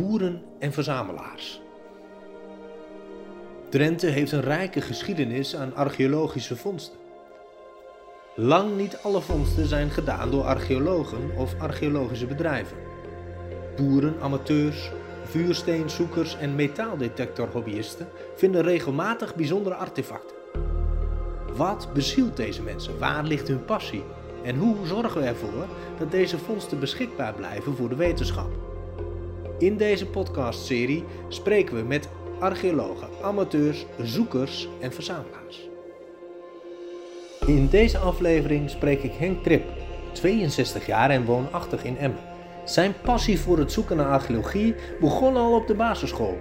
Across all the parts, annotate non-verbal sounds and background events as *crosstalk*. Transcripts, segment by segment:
boeren en verzamelaars. Drenthe heeft een rijke geschiedenis aan archeologische vondsten. Lang niet alle vondsten zijn gedaan door archeologen of archeologische bedrijven. Boeren, amateurs, vuursteenzoekers en metaaldetectorhobbyisten vinden regelmatig bijzondere artefacten. Wat bezielt deze mensen? Waar ligt hun passie? En hoe zorgen we ervoor dat deze vondsten beschikbaar blijven voor de wetenschap? In deze podcastserie spreken we met archeologen, amateurs, zoekers en verzamelaars. In deze aflevering spreek ik Henk Trip, 62 jaar en woonachtig in Emmen. Zijn passie voor het zoeken naar archeologie begon al op de basisschool.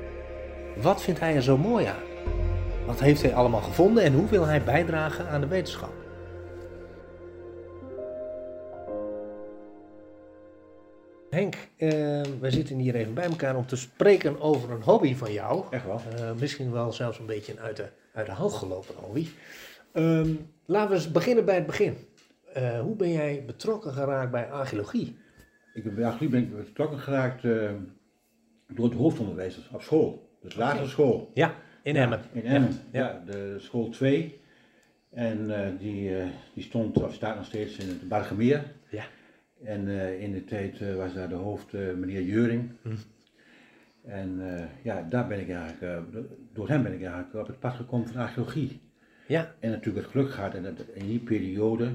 Wat vindt hij er zo mooi aan? Wat heeft hij allemaal gevonden en hoe wil hij bijdragen aan de wetenschap? Henk, uh, we zitten hier even bij elkaar om te spreken over een hobby van jou. Echt wel? Uh, misschien wel zelfs een beetje een uit de, uit de hand gelopen hobby. Um, laten we eens beginnen bij het begin. Uh, hoe ben jij betrokken geraakt bij archeologie? Ik ben bij archeologie ben ik betrokken geraakt door het hoofdonderwijs op school. Dus lagere school. Ja, in Emmen. Ja, in Emmen, ja. ja. de school 2. En die, die stond, of staat nog steeds in het Bargemeer. Ja. En uh, in de tijd uh, was daar de hoofd uh, meneer Juring. Hm. En ja, daar ben ik eigenlijk, door hem ben ik eigenlijk op het pad gekomen van archeologie. Ja. En natuurlijk het geluk gehad in, in die periode,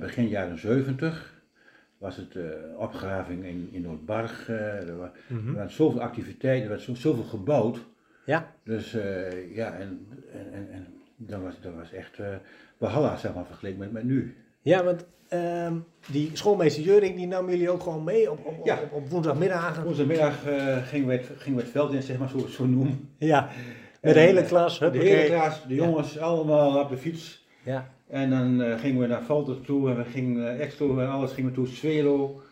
begin jaren 70, was het opgraving in, in Noordbarg. er, wa hm. er waren zoveel activiteiten, er werd zo, zoveel gebouwd. Ja. Dus ja, en, en, en, en dat, was, dat was echt Valhalla, zeg maar, vergeleken met, met nu. Ja, want uh, die schoolmeester Juring, die nam jullie ook gewoon mee op, op, ja. op, op woensdagmiddagen? Woensdagmiddag uh, gingen, we het, gingen we het veld in, zeg maar, zo, zo noemen. Ja, met de hele klas. De hele klas, de jongens ja. allemaal op de fiets. Ja. En dan uh, gingen we naar Valter toe en we gingen extra en alles gingen we toe, Zwelo.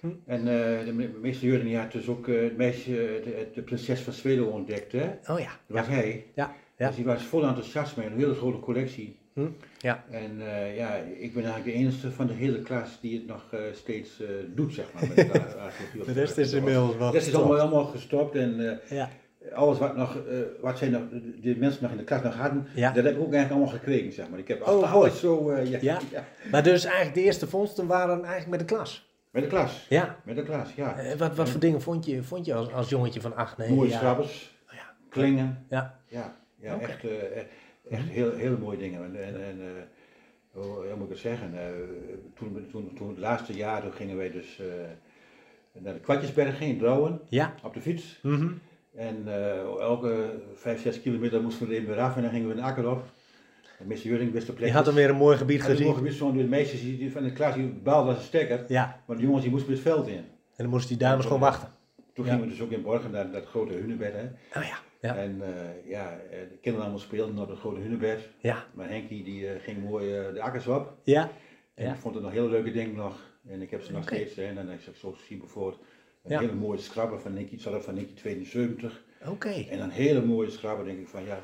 Hm. En de meester Juring had dus ook het meisje, de, de, prinses van Zwelo ontdekt, hè? Oh ja. Dat was hij. Ja. ja. Dus die was vol enthousiasme en een hele grote collectie. Hm. Ja. En uh, ja, ik ben eigenlijk de enige van de hele klas die het nog uh, steeds uh, doet, zeg maar. Met *laughs* de, de rest is inmiddels wel De rest is allemaal, allemaal gestopt en ja. alles wat, nog, wat zij nog, de mensen nog in de klas nog hadden, ja. dat heb ik ook eigenlijk allemaal gekregen, zeg maar. Ik heb oh, alles zo, ja, ja. Maar dus eigenlijk de eerste vondsten waren eigenlijk met de klas? Met de klas. Ja. Met de klas, ja. wat wat voor dingen vond je, vond je als, als jongetje van 8, 9 Mooie schrabbers, oh, ja. klingen. Ja. Ja, ja okay. echt, echt heel, hele mooie dingen. En, en, en hoe moet ik het zeggen? Uh, toen, toen, toen het laatste jaar toen gingen wij dus uh, naar de Kwartjesberg in Drouwen, ja. op de fiets. Mm -hmm. En uh, elke 5, 6 kilometer moesten we er even weer af en dan gingen we een akker op. En Mr. Juring wist de plek. Je had dan weer een mooi gebied gezien. Een mooi gebied, zo'n de meisjes die, die van de klas die baalden als een stekker. Ja. Maar de jongens die moesten het veld in. En dan moesten die dames gewoon wachten. Toen ja. gingen we dus ook in Borgen naar dat grote hunebed. Hè. Oh ja. Ja. En uh, ja, de kinderen allemaal speelden op het grote hunebed. Ja. Maar Henkie die uh, ging mooi uh, de akkers op. Ja. En ik vond het nog hele leuke dingen nog. En ik heb ze nog okay. steeds. Hè, en dan heb ik zo zien bijvoorbeeld een hele mooie scrabber van Nicky, zelf van Nicky 72. Oké. Okay. En een hele mooie scrabber denk ik van ja,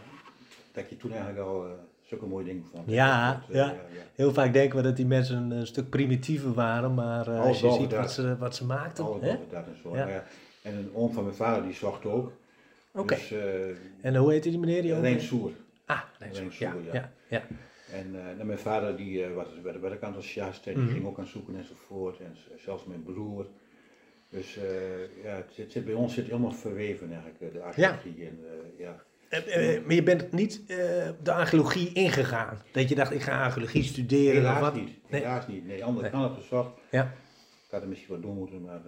dat je toen eigenlijk al zulke mooie dingen vond. Ja, dat, ja. heel vaak denken we dat die mensen een, een stuk primitiever waren, maar als je ziet dat. wat ze, wat ze maakten. Alles hè? dat en zo. Ja. En een oom van mijn vader die zocht ook. Oké. Okay. Dus, uh, en hoe heette die meneer die? Leen Soer. Ah, Leen Soer, ja, ja. En uh, mijn vader die uh, was werd, werd ook enthousiast en die Mhm. mm. ging ook aan zoeken enzovoort. En zelfs mijn broer. Dus ja, het zit, zit, bij ons zit helemaal verweven eigenlijk, de archeologie. Ja. En, ja. maar je bent niet de archeologie ingegaan? Dat je dacht, ik ga archeologie studeren helaas of wat? Niet, helaas nee. niet. Nee, anders nee. kan het gezocht. Ja. Ik had er misschien wat doen moeten, maar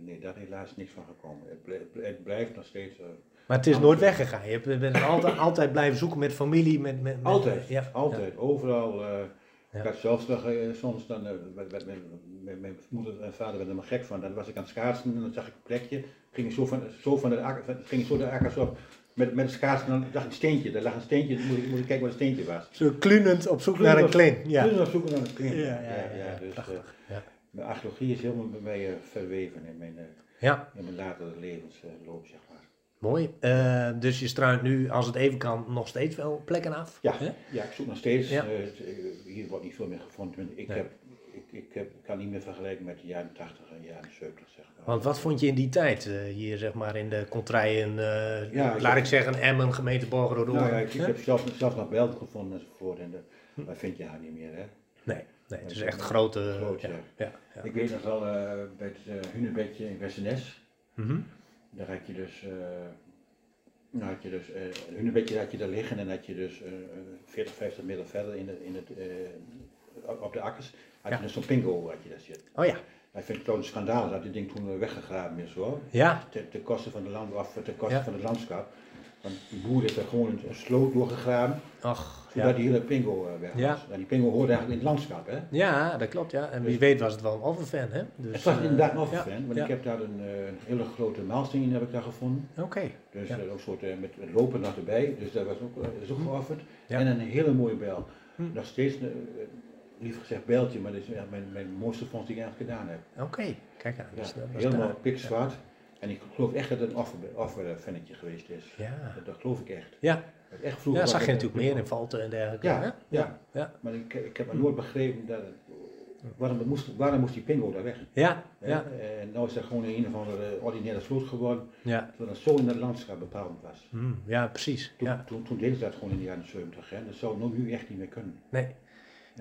nee, daar is helaas niks van gekomen. Het, blijft, het blijft nog steeds... Maar het is nooit weggegaan. Je bent altijd, altijd blijven zoeken met familie, met... met, met altijd, ja, altijd. Ja. Overal. Uh, ja. Ik had zelfs nog uh, soms dan, uh, met, met, met, mijn moeder en vader werden er maar gek van. Dan was ik aan het schaatsen en dan zag ik een plekje. Ging ik zo van, zo van de akker, ging ik zo de akkers op. Met, met het schaatsen dan zag ik een steentje. Daar lag een steentje, dan moest ik, moest ik kijken wat een steentje was. Zo klunend op zoek naar een kling. Ja. Klunend op zoek naar een kling. Ja, ja, ja. ja, dus, ja. Mijn archeologie is helemaal bij mij verweven in mijn, ja. in mijn latere levensloop, zeg maar. Mooi. Uh, dus je struint nu, als het even kan, nog steeds wel plekken af? Ja, ja ik zoek nog steeds. Ja. Uh, hier wordt niet veel meer gevonden. Ik, Nee. heb, ik ik, heb, kan niet meer vergelijken met de jaren 80 en jaren 70, zeg maar. Want wat vond je in die tijd eh, hier, zeg maar, in de contraien, eh, Ja, laat ik zeggen, Emmen, gemeente Borgerode? Nou ja, ik, ik heb zelf, zelf nog Belden gevonden enzovoort. En de, dat vind je haar niet meer, hè. Nee, nee, het is echt grote... Groot, ja. Ik weet nog wel eh, bij het Hunebedje in Westernes. Mhm. Daar had je dus, eh nou had je dus, eh een hunebedje had je daar liggen en had je dus eh, 40, 50 meter verder in, het, in het, eh, op- de akkers, had Ja. je dus zo'n pingo had je daar zitten. Oh ja, Ik vind het een schandaal dat dit ding toen eh, weggegraven is hoor. ja, Ten, ten koste van de land, of ten koste Ja. van het landschap. Want die boer heeft er gewoon een, een sloot doorgegraven, ach, zodat ja. die hele pingo eh, weg was. Ja. En die pingo hoorde eigenlijk in het landschap hè. Ja, dat klopt, ja. En wie Dus- weet was het wel een offerfan, hè? Dus, het was eh, inderdaad een fan, want ik heb daar een, eh, een hele grote maalsteen in heb ik daar gevonden. Oké, Dus ook een soort met lopen nog erbij, dus dat was ook, dat is ook geofferd. Ja. En een hele mooie bijl. Hm. Nog steeds, liever gezegd bijltje, maar dat is mijn, mijn mooiste vondst die ik eigenlijk gedaan heb. oké. Kijk aan. Dus helemaal pikzwart. En ik geloof echt dat het een offer, offerfannetje geweest is. Ja, Dat, dat geloof ik echt. ja. Echt vroeger ja zag je natuurlijk meer in Valten en dergelijke. Ja, hè? ja. ja, ja. Maar ik, ik heb maar nooit begrepen dat het, waarom, het moest, waarom moest die pingo daar weg? Ja, ja, En nou is dat gewoon een of andere ordinaire sloot geworden, ja. terwijl het zo in het landschap bepalend was. Hm, ja, precies. Toen, Ja. toen, toen deden ze dat gewoon in de jaren 70. Hè? Dat zou nu echt niet meer kunnen. Nee.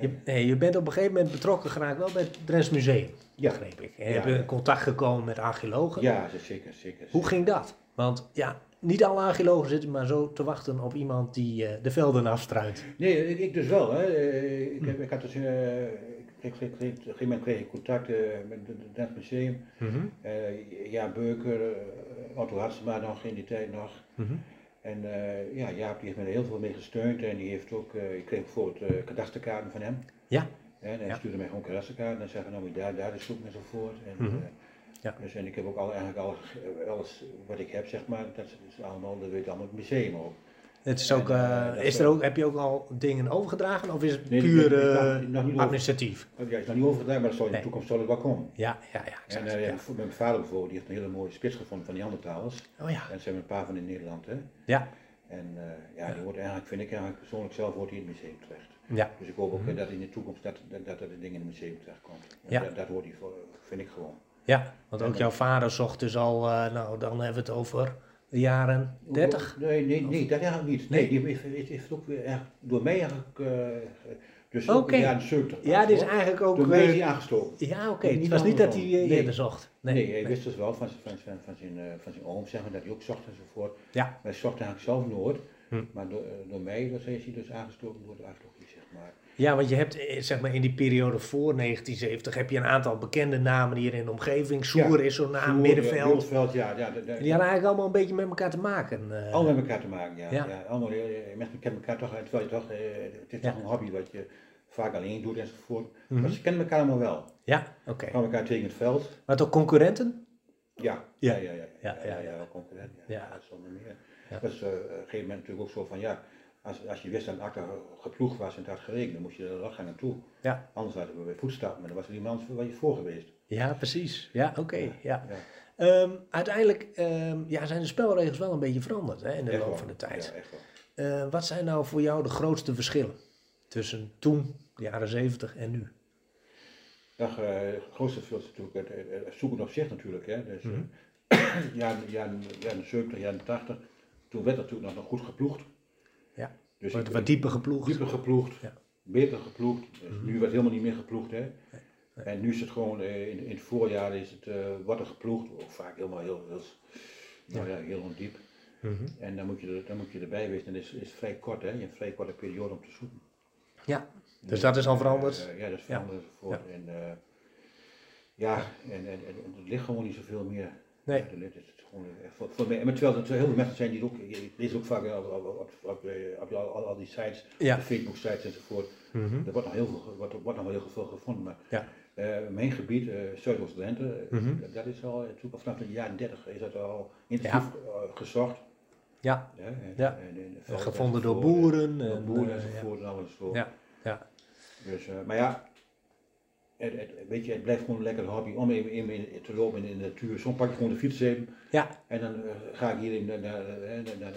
Je, Nee. je bent op een gegeven moment betrokken geraakt wel bij het Drents Museum, Ja. begreep ik. En je Ja, hebt in ja. contact gekomen met archeologen. Ja, zeker, zeker. Hoe ging dat? Want ja, niet alle archeologen zitten maar zo te wachten op iemand die eh, de velden afstruint. Nee, ik, ik dus wel. Hè. Eh, Ik, heb, ik had dus, eh, ik op een gegeven moment kreeg ik contact met het Drents Museum. Eh, ja, Beuker, Otto Hatsema nog in die tijd nog. mhm. En ja, Jaap die heeft me er heel veel mee gesteund en die heeft ook, ik kreeg bijvoorbeeld kadasterkaarten van hem. Ja. En hij Ja. stuurde mij gewoon kadasterkaarten en zei nou daar, daar eens zoeken enzovoort. En, eh, Ja. dus, en ik heb ook al, eigenlijk al, eh, alles wat ik heb zeg maar, dat is allemaal, dat weet allemaal het museum ook. Het is ook, En, eh, eh, is er ook, heb je ook al dingen overgedragen of is het Nee, puur nee, nog- nog niet over. administratief? Ja, is nog niet overgedaan, maar dat zal in Nee. de toekomst zal het wel komen. Ja, ja, ja. En ja. voor- mijn vader bijvoorbeeld, die heeft een hele mooie spits gevonden van die Neandertalers. Oh ja, En er zijn er een paar van in Nederland, hè. ja, En ja, die wordt eigenlijk, vind ik eigenlijk persoonlijk zelf, wordt die in het museum terecht. ja. Dus ik hoop ook Mhm. dat in de toekomst dat, dat, dat er de dingen in het museum terecht komt. Ja. Dat, dat hoort voor, vind ik gewoon. Ja, want ook jouw vader zocht dus al, eh, nou dan hebben we het over de jaren 30. Nee, nee, nee, dat eigenlijk niet. Nee. Die heeft ook weer echt door mij eigenlijk, eh, dus ook in de jaren 70. Ja, dit is eigenlijk ook... Door mij is eh, hij aangestoken. ja, oké. Het was niet dat hij eh, Nee. eerder zocht. Nee, Nee, hij nee. wist dus wel van, van, van, van, zijn, eh, van zijn oom, zeg maar, dat hij ook zocht enzovoort. Ja. Maar hij zocht eigenlijk zelf nooit. Hm. Maar door, eh, door mij dus is hij dus aangestoken door de zeg maar. Ja, want je hebt eh, zeg maar in die periode voor 1970 heb je een aantal bekende namen hier in de omgeving. Soer Ja. is zo'n naam, Middenveld. Middenveld, ja. ja, de- de- En die hadden eigenlijk allemaal een beetje met elkaar te maken. eh. Allemaal met elkaar te maken, ja. Ja. ja. allemaal, eh, mensen kennen elkaar toch, terwijl je toch, eh, het is toch een hobby wat je vaak alleen doet enzovoort. Mhm. Maar ze kennen elkaar allemaal wel. Ja, oké. Ze kwamen elkaar tegen het veld. Maar ook concurrenten? Ja, Ja. ja, ja. ja, Ja, ja, ja. wel concurrent. Ja, zonder meer. Dat is eh, op een gegeven moment natuurlijk ook zo van, ja, als, als je wist dat een akker geploegd was en het had geregend, dan moest je er wel gaan naartoe. Ja. Anders hadden we weer voetstappen, maar dan was er iemand waar je voor geweest. Ja, precies. Ja, oké. ja. Ja. Ehm, uiteindelijk ehm, ja, zijn de spelregels wel een beetje veranderd hè, in de Echt loop van de tijd. Ja, echt wel. Eh, wat zijn nou voor jou de grootste verschillen tussen toen, de jaren 70 en nu? Ja, eh, het grootste verschil is natuurlijk het, zoeken op zich natuurlijk. Hè. Dus, Mhm. eh, *clears throat* jaren, jaren, jaren 70, jaren 80, toen werd het natuurlijk nog goed geploegd. Ja. Dus Wat, ik- wat dieper geploegd? dieper geploegd, Ja. beter geploegd. Dus Mhm. Nu wordt helemaal niet meer geploegd. Hè. En nu is het gewoon, eh, in, in het voorjaar is het, eh wordt er geploegd, ook vaak helemaal heel, heel, nou ja, heel ondiep. Mhm. En dan moet je, er, dan moet je erbij wezen. En dat is, is vrij kort, hè. je hebt een vrij korte periode om te zoeken. Ja, dus dat is al veranderd? Ja, dat is veranderd enzovoort. En, eh, ja, en, en, en, er ligt gewoon niet zoveel meer. Nee. Ja, het voor, voor mij, maar terwijl er heel veel mensen zijn die het ook, ik lees ook vaak op, op, op, op, eh, al, die sites, Ja. de Facebook sites enzovoort. Mhm. Er wordt nog heel veel, wordt, wordt nog wel heel veel gevonden. Maar Ja. eh, mijn gebied, eh Zuidoost-Drenthe, eh, Mhm. dat is al, eh, vanaf de jaren 30 is dat al intensief eh, gezocht. Ja, hè, en- Ja. en- en- gevonden door boeren. Door En, boeren eh, enzovoort en alles zo. Ja, ja. Dus, eh, maar ja, het, weet je, het blijft gewoon een lekker hobby om even, in, te lopen in de natuur. Soms pak ik gewoon de fiets even. Ja. En dan eh, ga ik hier in, eh, naar, naar, naar,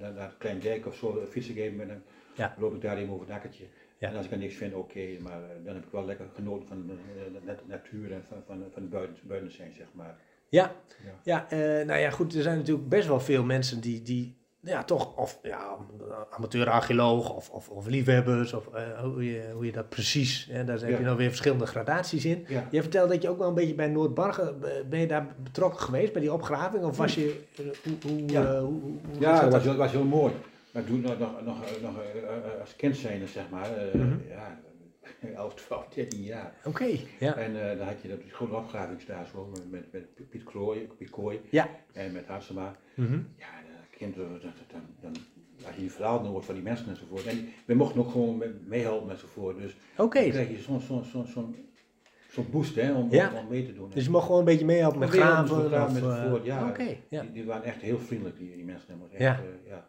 naar, naar het Klein Dijk of zo eh, fietsen geven en dan loop ik daar even over het nakkertje. En als ik er niks vind, oké, maar dan heb ik wel lekker genoten van de natuur en van, van, van buiten, buiten zijn, zeg maar. Ja, ja. nou ja, goed, er zijn natuurlijk best wel veel mensen die, die ja, toch, of ja, amateur-archeoloog of, of, of liefhebbers, of eh, hoe, je, hoe je dat precies, hè, daar heb Ja. je nou weer verschillende gradaties in. Ja. Je vertelde dat je ook wel een beetje bij Noordbargen, eh, ben je daar betrokken geweest bij die opgraving? Of was je, eh, hoe, hoe, Ja. eh, hoe, Ja, dat was, dat? heel- was heel mooi. Maar toen nog, nog, nog, nog als kind zijnde, zeg maar, Mhm. ja, 11, 12, 13 jaar. Oké, ja. En eh, dan had je dat grote met, met, met Piet, Krooi, Piet Kooi Ja. en met Harsema. Mhm. Ja, dat, dat- dan, dan had je verhalen hoort van die mensen enzovoort. En we mochten ook gewoon mee- meehelpen enzovoort. Dus Oké, dan krijg je zo'n zo'n zo'n zo'n zo'n boost hè, om, Ja. om, mee te doen. dus je mag gewoon een beetje meehelpen met graven? of, eh, enzovoort, ja. Oké, ja. Die, die waren echt heel vriendelijk, die, die mensen. Echt, Ja. eh, ja.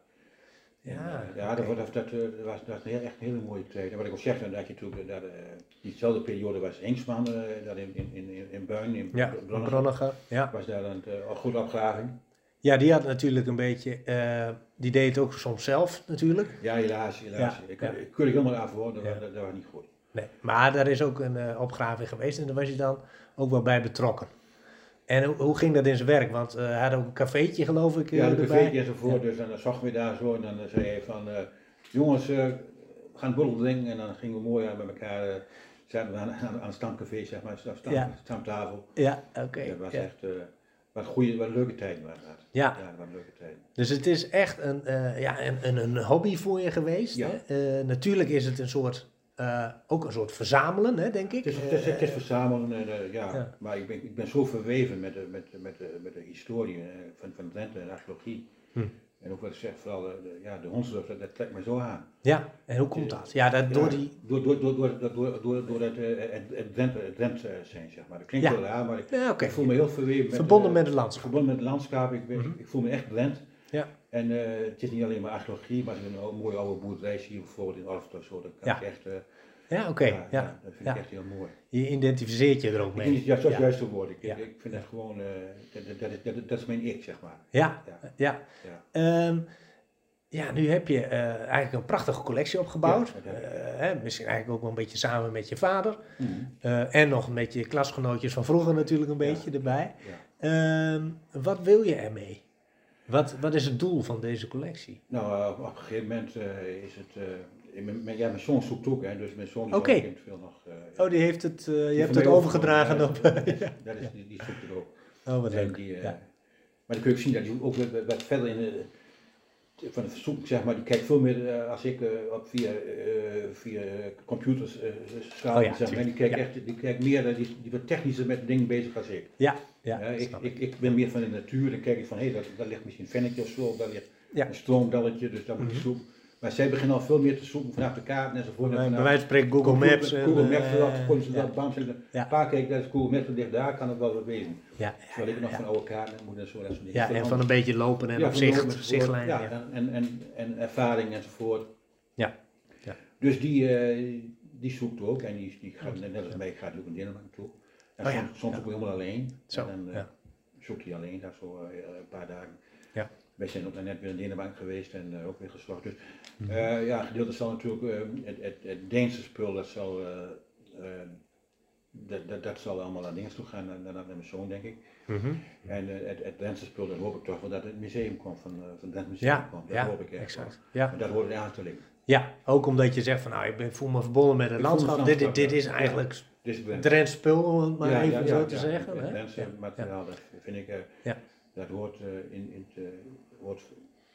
Ja, eh, ja, dat, was- dat, dat, eh, dat was, dat was een heel, echt een hele mooie tijd. En wat ik al zeg, dat je natuurlijk, dat, eh, diezelfde periode was Engsman, eh dat in, in, in, in Buin, in Ja, ja. was daar een uh, goed opgraving. Ja, die had natuurlijk een beetje, eh, die deed het ook soms zelf natuurlijk. Ja, helaas, helaas. Ja, ik, ja. ik helemaal af hoor, dat, Ja. dat, dat was niet goed. Nee, maar daar is ook een eh, opgraving geweest en daar was je dan ook wel bij betrokken. En hoe, hoe ging dat in zijn werk? Want eh, hij had ook een cafeetje geloof ik Ja, erbij. privéetje enzovoort, dus dan zag we daar zo en dan zei hij van, jongens, we gaan borrel drinken en dan gingen we mooi aan met elkaar, zaten we aan, aan, aan het stamcafé, zeg maar, stamtafel. Ja, oké. Dat was echt, wat goede, wat leuke tijden waren dat. Ja. Ja, dat leuke tijden. Dus het is echt een, eh, ja, een, een, een hobby voor je geweest. Ja. Hè? Eh, natuurlijk is het een soort, eh, ook een soort verzamelen, hè, denk ik. Het is, het is, het is verzamelen, en, ja, Ja. maar ik ben, ik ben zo verweven met de, met, de- met, de, met de historie van, van Drenthe en archeologie. Hm. En ook wat ik zeg, vooral de, de, ja, de dat, dat trekt me zo aan. ja, en hoe komt dat? Ja, dat, door Ja, die... Door, door, door, door, door, door, door, het, eh, het, het Drenthe eh, zijn, zeg maar. Dat klinkt Ja. heel raar, maar ik, Ja, oké. ik voel me heel verweven met... Verbonden eh, met het landschap. Verbonden met het landschap, ik, ben- Mhm. ik voel me echt Drent. Ja. En het is niet alleen maar archeologie, maar als ik een mooie oude boerderij zie, bijvoorbeeld in Orft of zo, kan Ja. ik echt... Ja, oké. ja, ja. dat vind ja. ik echt heel mooi. Je identificeert je er ook mee. vind het juist, dat is ja. juist het woord. Ik, Ja. ik, vind het gewoon, eh, dat, dat, dat, is- dat, is mijn ik, zeg maar. Ja, Ja. ja. Ja. Ehm, ja, nu heb je eh, eigenlijk een prachtige collectie opgebouwd. Ja. Eh, hè, misschien eigenlijk ook wel een beetje samen met je vader. Mhm. En nog met je klasgenootjes van vroeger natuurlijk een beetje erbij. Ja. Ehm, wat wil je ermee? Wat, wat is het doel van deze collectie? Nou, op, een gegeven moment is het. Eh, ik mijn, ja, mijn zoon zoekt ook, hè, dus mijn zoon is Oké. ook veel nog. eh, Oh, die heeft het, eh, je die hebt het overgedragen op. overgenomen, ja, *laughs* ja. Dat is, die, die zoekt het ook. Oh, wat En leuk. die, eh, ja. Maar dan kun je ook zien dat hij ook wat, verder in de, van het verzoek, zeg maar, die kijkt veel meer eh, als ik eh, op via, eh, via computers eh schaal, Oh ja, zeg maar. Die kijkt, echt, die kijkt meer, eh, die, die wordt technischer met dingen bezig als ik. ja, ja, ik, ik, ik ben meer van de natuur, dan kijk ik van, hé, hey, daar ligt misschien een vennetje of zo, daar ligt een stroomdalletje, dus daar moet je Mhm. zoeken. Maar zij beginnen al veel meer te zoeken vanaf de kaarten enzovoort. en Bij vanaf wijze van spreken Google Maps. Google Maps, eh, dat kon ze ja. dat, bam, zeggen, Ja. een paar keer dat is Google Maps, ligt daar, kan het wel wat wezen. Ja, Terwijl ik nog ja, van oude kaarten moet en zo, dat soort ja, en van een beetje lopen en Ja, op zicht, zichtlijn. Ja, Ja. En, en, en, en ervaring enzovoort. Ja, ja. Dus die, eh, die zoekt ook en die, die gaat, net als mij gaat ook in Denemarken toe. En Oh ja, soms, soms ja. ook helemaal alleen. Zo, en dan eh, ja. zoekt hij alleen daar zo een paar dagen. Ja. Wij zijn ook net weer in Denemarken geweest en eh, ook weer geslacht. Dus eh, ja, gedeelte zal natuurlijk eh, het, het, het Deense spul, dat zal, dat, dat, dat zal allemaal naar dingen toe gaan, naar, naar, naar mijn zoon denk ik. Mhm. En het, het Drentse spul, dat hoop ik toch wel dat het museum komt, van, van het Museum Ja, komt. Dat ja, hoop ik echt exact. Ja. Maar dat hoort aan te liggen. ja, ook omdat je zegt van nou, ik ben, voel me verbonden met het landschap. Dit, dit is ja. eigenlijk Dus ben- Drents spul, om het maar Ja, even ja, zo ja, te ja. zeggen. Drentse Ja. materiaal, dat vind ik, Ja. dat hoort, in, in, het, hoort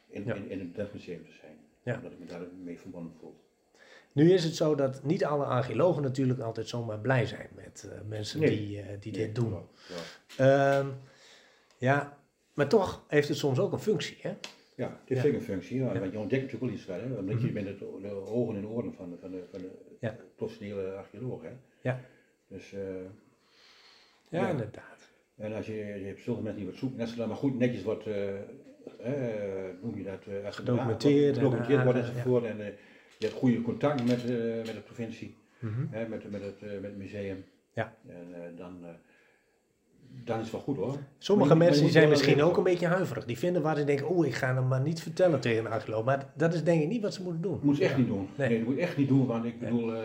in, Ja. in, in het Museum te zijn. Ja. Omdat ik me daarmee verbonden voel. Nu is het zo dat niet alle archeologen natuurlijk altijd zomaar blij zijn met eh, mensen Nee. die, eh, die dit doen. Klopt. Ehm, ja, maar toch heeft het soms ook een functie. Hè? Ja, het is Ja. zeker een functie, ja, Ja. want je ontdekt natuurlijk wel iets wel, hè, omdat Mhm. je bent het, de ogen en oren van de, van de, van de Ja. professionele archeoloog. Hè. Ja. Dus, eh, Ja, Ja. inderdaad. en als je, je hebt zoveel mensen die wat zoeken, en als er dan maar goed netjes wordt, noem je dat, eh, Gedocumenteerd en gedocumenteerd wordt enzovoort, en eh, je hebt goede contact met, eh, met de provincie. Mhm. hè, met, met, het, eh, met het museum. Ja. En eh, dan, eh, dan is het wel goed hoor. Sommige je- mensen die zijn misschien ook een beetje huiverig. Die vinden waar ze denken, oeh, ik ga hem maar niet vertellen tegen een archeoloog. Maar dat is denk ik niet wat ze moeten doen. Moet je echt Ja. niet doen. Nee. Nee. dat moet je echt niet doen, want ik Nee. bedoel, eh,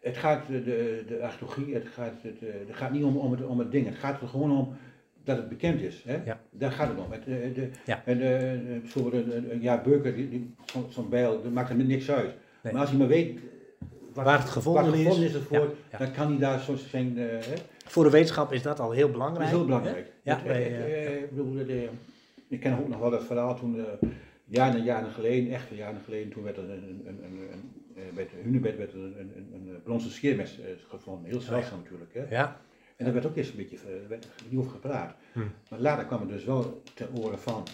het gaat de, de, de archeologie, het gaat, het, eh, het gaat niet om, om, het, om het ding, het gaat er gewoon om dat het bekend is. Hè? Ja. Daar gaat het om. Het, eh, de, Ja. en, eh, eh, zo, de, de- ja, Beuker, die, die, zo'n zo'n bijl, dat maakt er niks uit. Nee. Maar als hij maar weet wat, Waar het gevonden is. gevonden is ervoor, Ja, ja. dan kan hij daar zo zijn. eh, hè? Voor de wetenschap is dat al heel Dat belangrijk. is heel belangrijk. Ja, eh, eh, ik ken ook nog wel dat verhaal toen, eh, jaren en jaren geleden, echt jaren geleden, toen werd er een, een, een, een, een, eh, bij het Hunebed werd er een, een, een, een bronzen scheermes eh, gevonden. Heel zeldzaam natuurlijk. Hè? Ja, En daar werd ook eerst een beetje eh, werd niet over gepraat. Hm. Maar later kwam het dus wel ten oren van.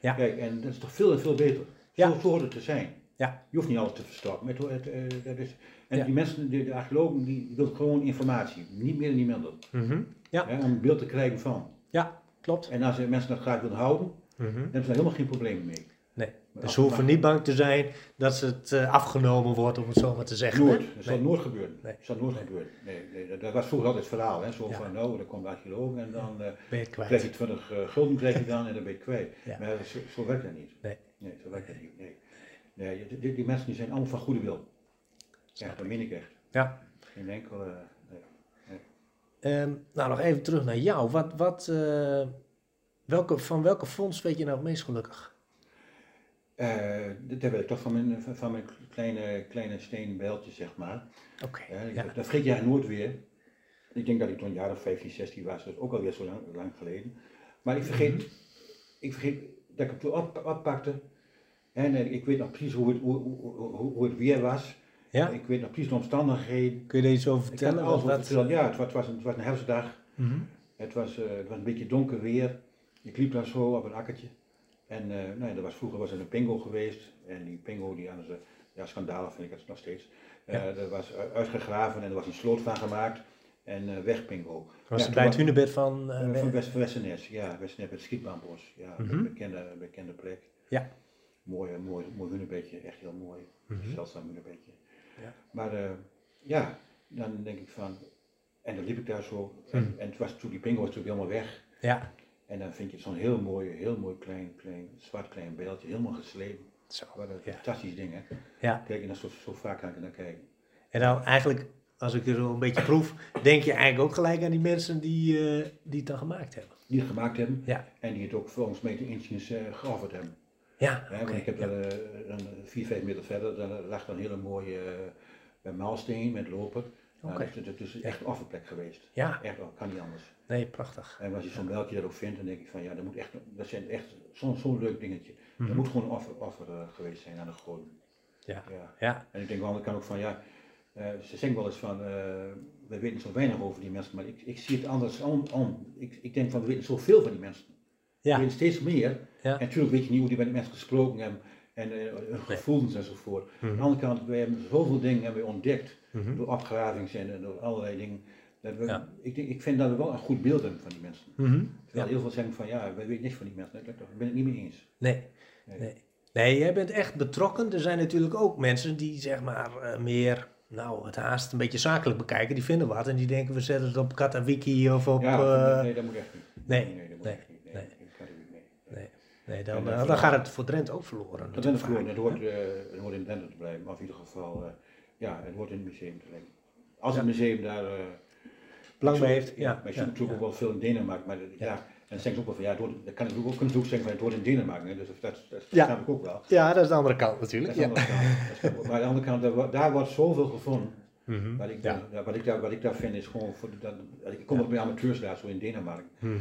Ja. Kijk, en dat is toch veel en veel beter. Ja. Zo, hoort het te zijn. Ja. Je hoeft niet alles te verstoppen. Het, het, eh, dat is, en Ja. die mensen, de, de archeologen, die willen gewoon informatie. Niet meer en niet minder. Mhm. Ja. Om een beeld te krijgen van. ja klopt. En als mensen dat graag willen houden, dan Mhm. hebben ze daar helemaal geen probleem mee. Dus ze hoeven niet bang te zijn dat ze het eh, afgenomen wordt, om het zo maar te zeggen. Nooit. Dat zal Nee. nooit gebeuren. Nee. Dat zal nooit gebeuren. Nee, nee, dat, dat was vroeger altijd het verhaal. Hè? Zo Ja. van, nou, dan komt de archeoloog en dan eh, Ben je het kwijt. krijg je 20 eh, gulden krijg je dan en dan ben je kwijt. *laughs* Ja. Maar zo, zo werkt dat niet. Nee. Nee, zo werkt dat niet. Nee. Nee, die, mensen die zijn allemaal van goede wil. Ja, dat meen ik echt. Ja. Geen enkel... nee. Ehm, nou, nog even terug naar jou. Wat, wat, welke, van welke fonds weet je nou het meest gelukkig? Eh, dat weet ik toch van mijn, van- van mijn kleine, kleine stenen bijltje, zeg maar. Oké. Ja, Ja. Dat vergeet jij nooit weer. Ik denk dat ik toen een jaar of 15, 16 was, dat is ook alweer zo lang, lang geleden. Maar ik vergeet, Mhm. ik vergeet dat ik hem toen op, oppakte. En eh, ik weet nog precies hoe het, hoe, hoe, hoe, het weer was. Ja? Ik weet nog precies de omstandigheden. Kun je er iets over vertellen? alles Wat- vertellen. Ja, het was, het was, een, het was een herfstdag. Mhm. Het was, eh, het was een beetje donker weer. Ik liep daar zo op een akkertje. En eh, nou ja, was, vroeger was er een pingo geweest. En die pingo, die hadden ze, ja schandalig vind ik het nog steeds. Ja. Er was uitgegraven en er was een sloot van gemaakt. En eh weg pingo. Was Ja, het bij toen het hunebed van... Wen- van West, Westernes, ja, Westernes met Schietbaanbos. Ja, Mhm. een bekende, bekende plek. Ja. Mooi, mooi, mooi hunebedje, echt heel mooi. Mhm. Zeldzaam hunebedje. Ja. Maar ja, dan denk ik van, en dan liep ik daar zo, en, Mhm. en het was natuurlijk, die pingo was natuurlijk helemaal weg. Ja. En dan vind je zo'n heel mooi, heel mooi klein, klein, zwart klein beeldje, helemaal geslepen. Zo. Wat een Ja. fantastisch ding, hè. Ja. Kijk, en dan zo, zo vaak kan ik naar kijken. En dan eigenlijk, als ik er zo een beetje proef, denk je eigenlijk ook gelijk aan die mensen die, eh, die het dan gemaakt hebben. Die het gemaakt hebben Ja. en die het ook volgens mij de inches eh geofferd hebben. Ja, Ja, want ik heb ja. eh, een 4, 5 meter verder, daar lag dan een hele mooie uh, maalsteen met loper. Nou, Oké. dus het, is echt een offerplek geweest. Ja, Echt, kan niet anders. nee, prachtig. En als je zo'n beltje daar ook vindt, dan denk ik van ja, dat moet echt, dat zijn echt zo'n zo'n leuk dingetje. Mhm. Dat moet gewoon een offer, offer eh, geweest zijn aan de goden. Ja. Ja. Ja, En ik denk wel, ik kan ook van ja, eh, ze zeggen wel eens van, eh, we weten zo weinig over die mensen, maar ik, ik zie het anders om. om. Ik, ik denk van, we weten zoveel van die mensen. We ja, weten steeds meer. Ja. En natuurlijk weet je niet hoe die met die mensen gesproken hebben en hun gevoelens enzovoort. Aan de Mhm. andere kant, we hebben zoveel dingen hebben we ontdekt Mhm. door opgravings en door allerlei dingen. Dat we, Ja. ik, denk, ik vind dat we wel een goed beeld hebben van die mensen. Mhm. Terwijl Ja. heel veel zeggen van ja, wij weten niks van die mensen. Daar ben ik het niet mee eens. Nee, Nee. nee. Nee, jij bent echt betrokken. Er zijn natuurlijk ook mensen die zeg maar eh, meer, nou het haast een beetje zakelijk bekijken. Die vinden wat en die denken we zetten het op Katawiki of op... ja, eh, nee, dat moet echt niet. nee, nee, dat moet nee, echt niet. Nee, dan, eh, eh, dan gaat het voor Drenthe ook verloren. Dat is natuurlijk het hoort, het hoort in Drenthe te blijven, maar in ieder geval, ja, het hoort in het museum te liggen. Als het museum daar... eh, Belang bij heeft, ja. Maar je ziet natuurlijk ook wel veel in Denemarken, maar ja. en dan zeggen ze ook wel van ja, het hoort, dat kan ik ook, kunnen ze ook zeggen van het hoort in Denemarken, hè, dus dat, dat, dat Ja. snap ik ook wel. Ja, dat is de andere kant Dat natuurlijk. is de Ja. andere kant. Maar aan de andere kant, daar, daar wordt zoveel gevonden. Mhm. Wat ik, Ja. wat, ik daar, wat ik daar vind is gewoon, voor, dat, ik kom ook bij amateurs daar zo in Denemarken. Mhm.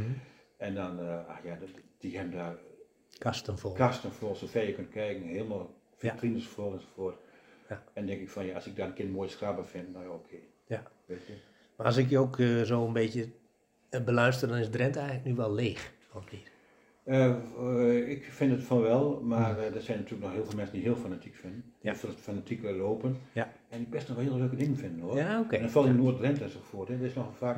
En dan, eh, ach ja, die hebben daar Kasten vol. kasten vol, zover je kunt kijken, helemaal vitrines vol enzovoort. Ja. En denk ik van ja, als ik daar een keer een mooie vind, nou ja, oké. Ja. Weet je. Maar als ik je ook eh, zo een beetje eh, beluister, dan is Drenthe eigenlijk nu wel leeg. Of niet? Eh, ik vind het van wel, maar er zijn natuurlijk nog heel veel mensen die heel fanatiek vinden. Die Ja. veel fanatiek willen lopen. Ja. En die best nog wel hele leuke dingen vinden hoor. Ja, oké. En dan valt in Noord-Drenthe enzovoort. Hè. Er is nog vaak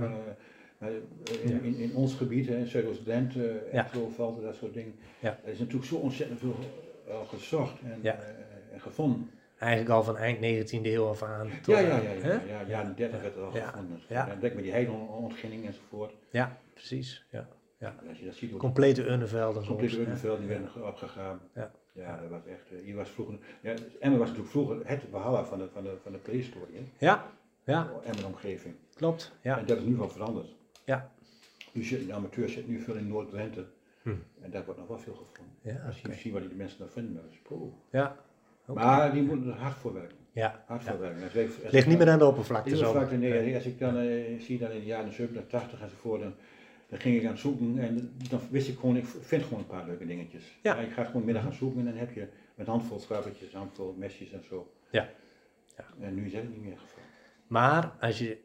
in, in, in ons gebied, hè, in Zuidoost-Drenthe, Ja. valt dat soort dingen. Ja. Er is natuurlijk zo ontzettend veel gezocht en, en gevonden. Eigenlijk al van eind 19e eeuw af aan. tot Ja, ja, aan, ja, ja, ja, ja, de 30 werd het al Ja, gevonden. ja. Ja. Denk met die heideontginning enzovoort. Ja, precies. Ja. En Als je dat ziet, Complete Unnevelden complete? Unneveld, die werden ge- opgegraven. Ja. Ja, dat was echt, eh, hier was vroeger, ja, Emmen was natuurlijk vroeger het Valhalla van de, van de, van de prehistorie, hè? Ja, ja, Emmen omgeving. klopt. Ja, En dat is nu wel veranderd. ja. Nu zit, de amateur zit nu veel in Noord-Drenthe. Hm. En daar wordt nog wel veel gevonden. Ja, Als je ziet wat die mensen daar vinden, dat is ja. Maar die moeten er hard voor werken. ja. Hard voor werken. Als wij- als Het ligt ik niet meer aan de oppervlakte zo. oppervlakte, nee, als ik dan eh, zie dan in de jaren 70, 80 enzovoort, dan, dan ging ik aan het zoeken en dan wist ik gewoon, ik vind gewoon een paar leuke dingetjes. Ja. ik ga gewoon middag gaan zoeken en dan heb je met handvol schrappetjes, handvol mesjes en zo. Ja. Ja. En nu is dat niet meer het geval. Maar als je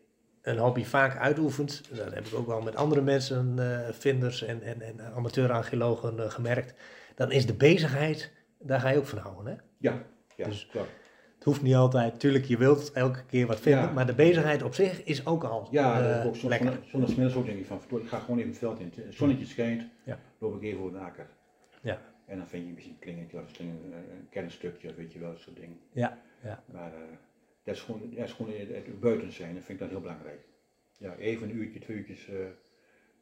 een hobby vaak uitoefent, dat heb ik ook wel met andere mensen, eh, vinders en, en, en amateur-archeologen eh, gemerkt, dan is de bezigheid, daar ga je ook van houden. Hè? Ja, ja, Dus- klopt. Het hoeft niet altijd, tuurlijk, je wilt elke keer wat vinden, Ja. maar de bezigheid op zich is ook al Ja, dat ik ook soms lekker. zonder- zonder smiddags ook denk ik van, ik ga gewoon even het veld in. Het zonnetje schijnt, Ja. loop ik even over de akker. Ja. En dan vind je misschien een klingetje of een, een kernstukje, weet je wel, dat soort dingen. Ja, ja. Maar eh, dat is gewoon, dat is gewoon het, het buiten zijn, dat vind ik dan heel belangrijk. Ja, even een uurtje, twee uurtjes. eh,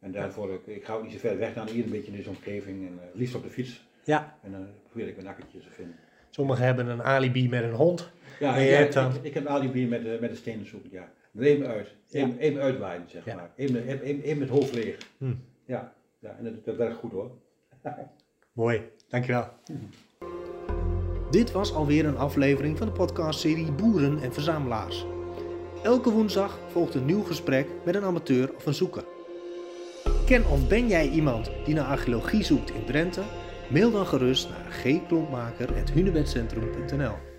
en daarvoor, ik, ik ga ook niet zo ver weg dan hier een beetje in deze omgeving. En eh, liefst op de fiets. ja, En dan probeer ik een akkertje te vinden. Sommigen hebben een alibi met een hond. Ja, En je ja, hebt dan- ik, ik heb een alibi met, eh, met de stenen zoeken, ja. Even uit, even, even uitwaaien, zeg Ja. maar. Even, even, even, even met hoofd leeg. Hm. Ja, ja, en dat, dat werkt goed hoor. *laughs* Mooi, dankjewel. Dit was alweer een aflevering van de podcastserie Boeren en Verzamelaars. Elke woensdag volgt een nieuw gesprek met een amateur of een zoeker. Ken of ben jij iemand die naar archeologie zoekt in Drenthe? Mail dan gerust naar gklompmaker.hunebedcentrum.nl